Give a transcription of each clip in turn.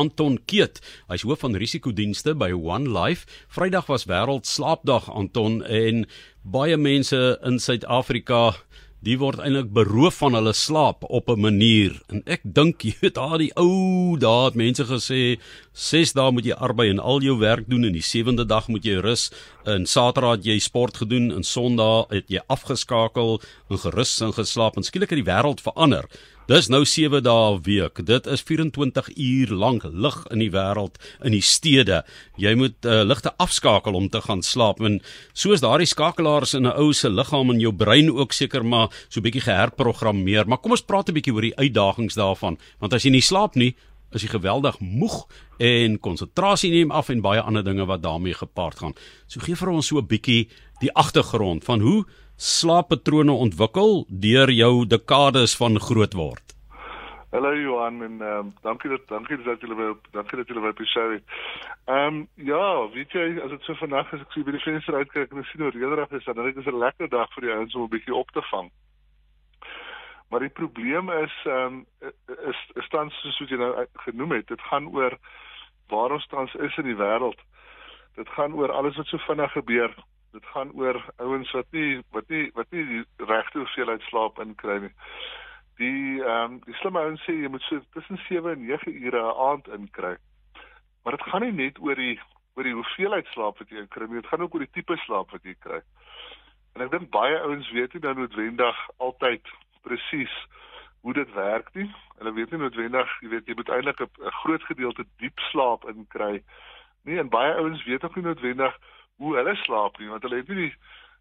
Anton Keet. Hy's hoof van risikodienste by One Life. Vrydag was wêreld slaapdag Anton en baie mense in Suid-Afrika die word eintlik beroof van hulle slaap op 'n manier. En ek dink jy weet daar die ou daar het mense gesê 6 dae moet jy arbei en al jou werk doen en die 7de dag moet jy rus. En Saterdag het jy sport gedoen en Sondag het jy afgeskakel en gerus en geslaap en skielik het die wêreld verander. Dis nou 7 dae 'n week. Dit is 24 uur lank lig in die wêreld in die stede. Jy moet uh, ligte afskakel om te gaan slaap. En soos daardie skakelaars in 'n ou se liggaam en jou brein ook seker maar so bietjie geherprogrammeer. Maar kom ons praat 'n bietjie oor die uitdagings daarvan, want as jy nie slaap nie, is jy geweldig moeg en konsentrasie neem af en baie ander dinge wat daarmee gepaard gaan. So gee vir ons so 'n bietjie die agtergrond van hoe slaappatrone ontwikkel deur jou dekades van groot word. Hallo Johan en ehm um, dankie dat dankie dat julle dankie dat julle op die show het. Ehm ja, weet jy as dit so vannag as ek sien by die venster uitkyk en ek sien hoe rederig is, dan is dit 'n lekker dag vir die ouens om 'n bietjie op te vang. Maar die probleem is ehm um, is is tans soos wat jy nou genoem het, dit gaan oor waar ons tans is in die wêreld. Dit gaan oor alles wat so vinnig gebeur dit gaan oor ouens wat nie wat nie wat nie die regte hoeveelheid slaap inkry nie. Die ehm um, die slim ouens sê jy moet so tussen 7 en 9 ure 'n aand inkry. Maar dit gaan nie net oor die oor die hoeveelheid slaap wat jy kry nie, dit gaan ook oor die tipe slaap wat jy kry. En ek dink baie ouens weet nie dan noodwendig altyd presies hoe dit werk nie. Hulle weet nie noodwendig, jy weet jy moet eintlik 'n groot gedeelte diep slaap inkry. Nee, en baie ouens weet ook nie noodwendig hoe hulle slaap nie want hulle het nie die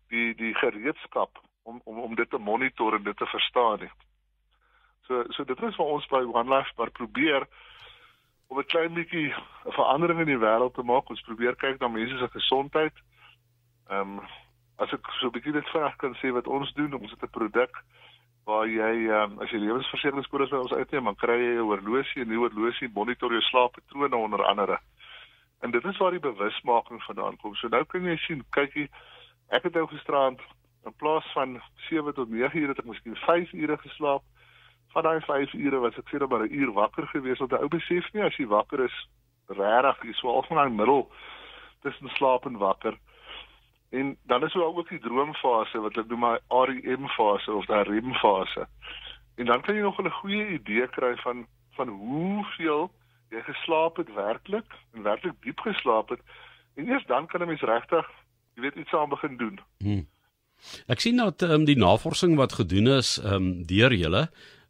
die die gereedskap om om om dit te monitor en dit te verstaan nie. So so dit is vir ons by One Life maar probeer om 'n klein bietjie 'n verandering in die wêreld te maak. Ons probeer kyk na mense se gesondheid. Ehm um, as ek so 'n bietjie dit vinnig kan sê wat ons doen, ons het 'n produk waar jy um, as jy lewensversekeringspolis by ons uitneem, dan kry jy 'n horlosie, 'n nuwe horlosie, monitor jou slaappatrone onder andere. En dit is waar die bewusmaking vandaan kom. So nou kan jy sien, kykie, ek het nou gisterand in plaas van 7 tot 9 ure het ek miskien 5 ure geslaap. Van daai 5 ure was ek seker maar 'n uur wakker gewees. Want ou besef nie as jy wakker is regtig, jy swaal van daai middel tussen slaap en wakker. En dan is daar ook die droomfase wat ek noem my REM fase of daai REM fase. En dan kan jy nog 'n goeie idee kry van van hoeveel jy geslaap het werklik en werklik diep geslaap het en eers dan kan 'n mens regtig jy weet iets aan begin doen. Hmm. Ek sien dat um, die navorsing wat gedoen is um, deur julle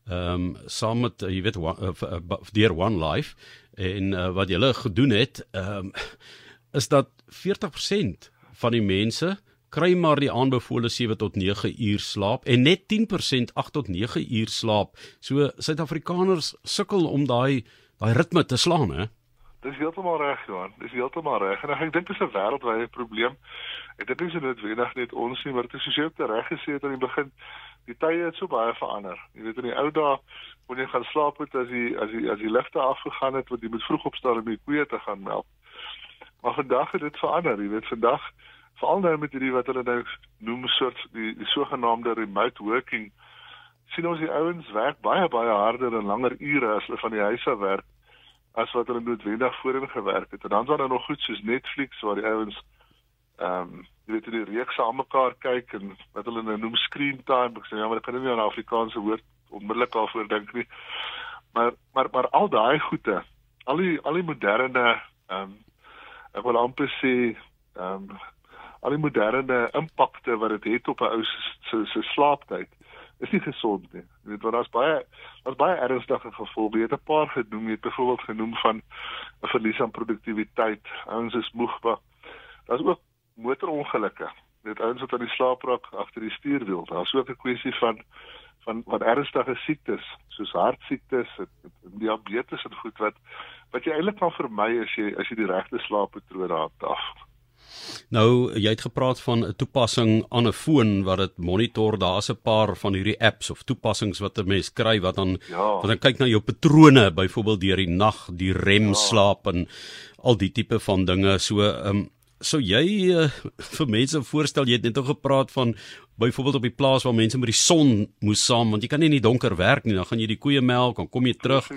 ehm um, saam met jy weet uh, uh, deur One Life en uh, wat julle gedoen het ehm um, is dat 40% van die mense kry maar die aanbevole 7 tot 9 uur slaap en net 10% 8 tot 9 uur slaap. So Suid-Afrikaners sukkel om daai daai ritme te slaan hè. Dis heeltemal reg Johan, dis heeltemal reg en ek dink dit is 'n wêreldwye probleem. Ek dink nie so noodwendig net ons nie, maar dit is soos jy ook reg gesê het aan die begin, die tye het so baie verander. Jy weet in die ou dae kon jy gaan slaap het as jy as jy as die ligte afgegaan het want jy moet vroeg opstaan om die koeie te gaan melk. Maar vandag het dit verander, jy weet vandag veral nou met hierdie wat hulle nou noem soort die, die sogenaamde remote working sien ons die ouens werk baie baie harder en langer ure as hulle van die huis af werk as wat hulle noodwendig voorheen gewerk het. En dan is daar nog goed soos Netflix waar die ouens ehm um, jy weet die reeks aan mekaar kyk en wat hulle nou noem screen time. Ek sê ja, maar ek kan nie aan Afrikaanse woord onmiddellik daarvoor dink nie. Maar maar maar al daai goede, al die al die moderne ehm um, ek wil amper sê ehm um, al die moderne impakte wat dit het, het op 'n ou se se slaaptyd is nie gesond nie. Jy weet, want daar's baie daar's baie ernstige gevolge. Jy het 'n paar genoem, jy het byvoorbeeld genoem van 'n verlies aan produktiwiteit. Ouens is moeg, maar daar's ook motorongelukke. Jy weet ouens wat aan die slaaprak agter die stuurwiel. Daar's ook 'n kwessie van van wat ernstige siektes soos hartsiektes en, diabetes en goed wat wat jy eintlik kan vermy as jy as jy die regte slaappatrone handhaaf. Nou jy het gepraat van 'n toepassing aan 'n foon wat dit monitor. Daar's 'n paar van hierdie apps of toepassings wat 'n mens kry wat dan ja. wat dan kyk na jou patrone, byvoorbeeld deur die nag, die rem ja. slaap en al die tipe van dinge. So ehm um, so jy uh, vir mense voorstel jy het net ook gepraat van byvoorbeeld op die plaas waar mense met die son moes saam want jy kan nie in die donker werk nie dan gaan jy die koeie melk dan kom jy terug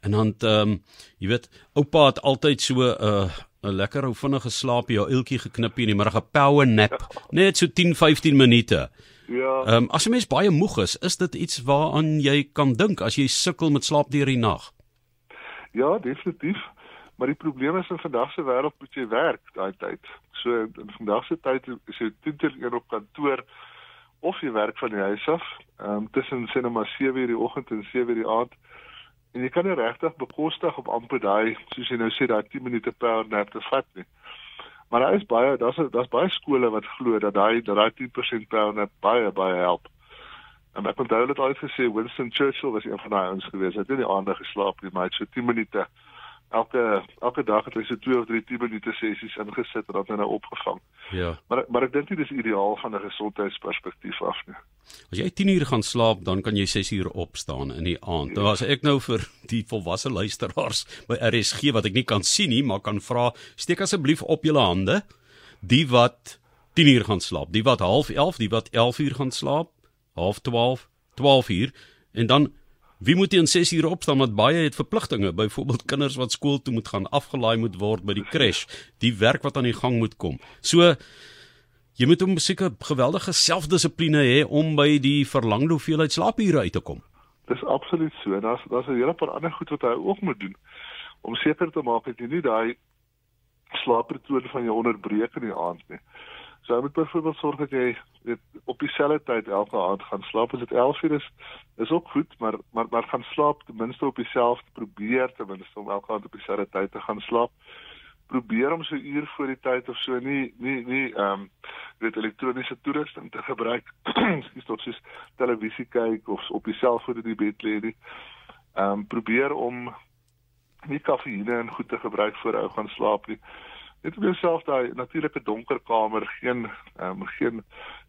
En dan ehm um, jy weet, oupa het altyd so 'n uh, 'n lekker ou vinnige slaapie, jou eeltjie geknip in die middag, 'n power nap, net so 10-15 minute. Ja. Ehm um, as 'n mens baie moeg is, is dit iets waaraan jy kan dink as jy sukkel met slaap deur die nag. Ja, definitief. Maar die probleem is in vandag se wêreld moet jy werk daai tyd. So in vandag se tyd is jy totaal een op kantoor of jy werk van die huis af, ehm um, tussen sinema 7:00 die oggend en 7:00 die aand. En jy kan nie regtig bekostig op amper daai soos jy nou sê daai 10 minute per nap te vat nie. Maar daar is baie daar's daar's baie skole wat glo dat daai daai 10% per nap baie baie help. En ek onthou dit al gesê Winston Churchill was een van daai ouens gewees. Hy het nie die aande geslaap nie, maar hy het so 10 minute elke elke dag het hy so 2 of 3 10 minute sessies ingesit en dan nou opgevang. Ja. Maar maar ek dink dit is ideaal van 'n gesondheidsperspektief af nie. As jy 10 uur gaan slaap, dan kan jy 6 uur opstaan in die aand. Nou as ek nou vir die volwasse luisteraars by RSG wat ek nie kan sien nie, maar kan vra, steek asseblief op julle hande die wat 10 uur gaan slaap, die wat half 11, die wat 11 uur gaan slaap, half 12, 12 uur en dan Wie moet in 6 ure opstaan want baie het verpligtinge, byvoorbeeld kinders wat skool toe moet gaan, afgelaai moet word by die crash, die werk wat aan die gang moet kom. So jy moet 'n seker geweldige selfdissipline hê om by die verlangde hoeveelheid slaapure uit te kom. Dis absoluut so. Daar's daar's 'n hele paar ander goed wat hy ook moet doen om seker te maak dat jy nie daai slaappatroon van jou onderbreek in die aand nie. So jy moet byvoorbeeld sorg dat jy weet op dieselfde tyd elke aand gaan slaap. As dit 11 uur is, is ook goed, maar maar maar gaan slaap ten minste op dieselfde probeer ten minste om elke aand op dieselfde tyd te gaan slaap. Probeer om so uur voor die tyd of so nie nie nie ehm um, weet elektroniese toerusting te gebruik. Skielik tot soos televisie kyk of op die selfoon in die bed lê nie. Ehm um, probeer om nie kafeïne en goed te gebruik voor jy gaan slaap nie net vir jouself daai natuurlike donker kamer, geen um, geen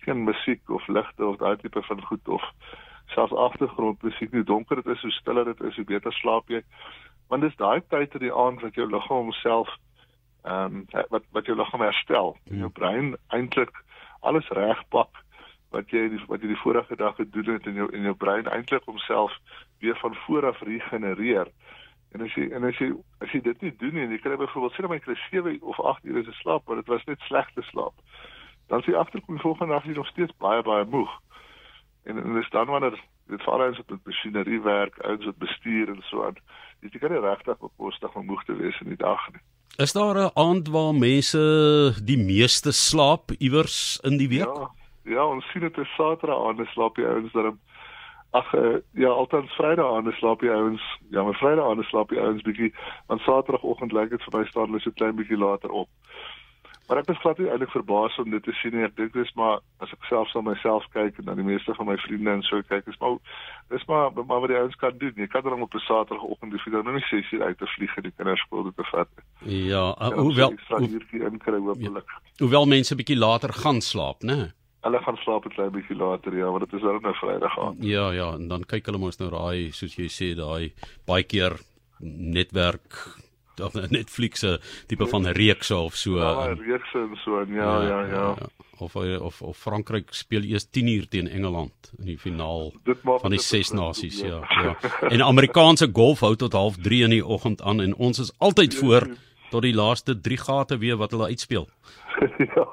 geen musiek of ligte of daai tipe van goed of selfs agtergrondmusiek nie donker dit is, hoe stiller dit is, hoe beter slaap jy. Want dis daai tyd in die aand wat jou liggaam homself ehm um, wat wat jou liggaam herstel. Hmm. Jou brein eintlik alles regpak wat jy die, wat jy die vorige dag gedoen het in jou in jou brein eintlik homself weer van voor af regenereer. En as jy en as jy as jy dit nie doen nie en jy kry byvoorbeeld sê my kry 7 of 8 ure se slaap, maar dit was net slegte slaap. Dan sê agterkom die volgende dag jy nog steeds baie baie moeg. En en dis dan wanneer dit veral as dit met masjinerie werk, ouens wat bestuur en so aan. Jy kan nie regtig bekostig om moeg te wees in die dag nie. Is daar 'n aand waar mense die meeste slaap iewers in die week? Ja, ja ons sien dit is Saterdag aande slaap die ouens dan Ag uh, ja, altans Vrydag slaap die ouens. Ja, maar Vrydag slaap die ouens bietjie. Want Saterdagoggend lyk dit vir my staan hulle so klein bietjie later op. Maar ek is glad nie eintlik verbaas om dit te sien nie. Ek dink dis maar as ek self aan myself kyk en dan die meeste van my vriende en so kyk, is maar dis maar maar wat die ouens kan doen. Jy kan dan op 'n Saterdagoggend die video nou nie sê jy uit te vlieg en die kinders skool toe te vat nie. Ja, uh, hoewel. Ja, hoewel mense bietjie later gaan slaap, né? Nee? Hulle gaan slaap 'n klein bietjie later, ja, want dit is nou Vrydag aand. Ja, ja, en dan kyk hulle mos nou daai soos jy sê daai baie keer netwerk of Netflix se tipe van reekse of so. Ja, reekse en so en ja, ja, ja. ja. ja. Of of of Frankryk speel eers 10 uur teen Engeland in die finaal van die ses nasies, ja, ja. En Amerikaanse golf hou tot 0.30 in die oggend aan en ons is altyd voor tot die laaste 3 gate weer wat hulle uitspeel. ja.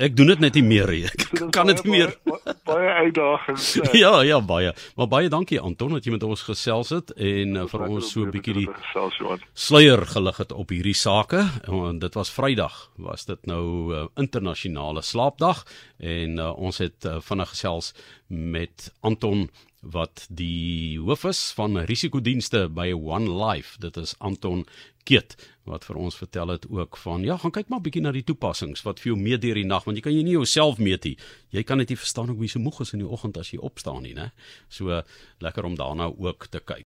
Ek doen dit net nie meer nie. Ek so kan dit nie meer. Baie, baie uitdagings. ja, ja, baie. Maar baie dankie Anton dat jy met ons gesels het en uh, vir ons so 'n bietjie die sluier gelig het op hierdie sake. En dit was Vrydag, was dit nou uh, internasionale slaapdag en uh, ons het uh, vinnig gesels met Anton wat die hoof is van risikodienste by One Life. Dit is Anton Keet wat vir ons vertel het ook van ja, gaan kyk maar bietjie na die toepassings wat vir jou mee deur die nag want jy kan jy nie jouself meet nie. Jy kan net nie verstaan hoe jy so moeg is in die oggend as jy opstaan nie, né? So lekker om daarna ook te kyk.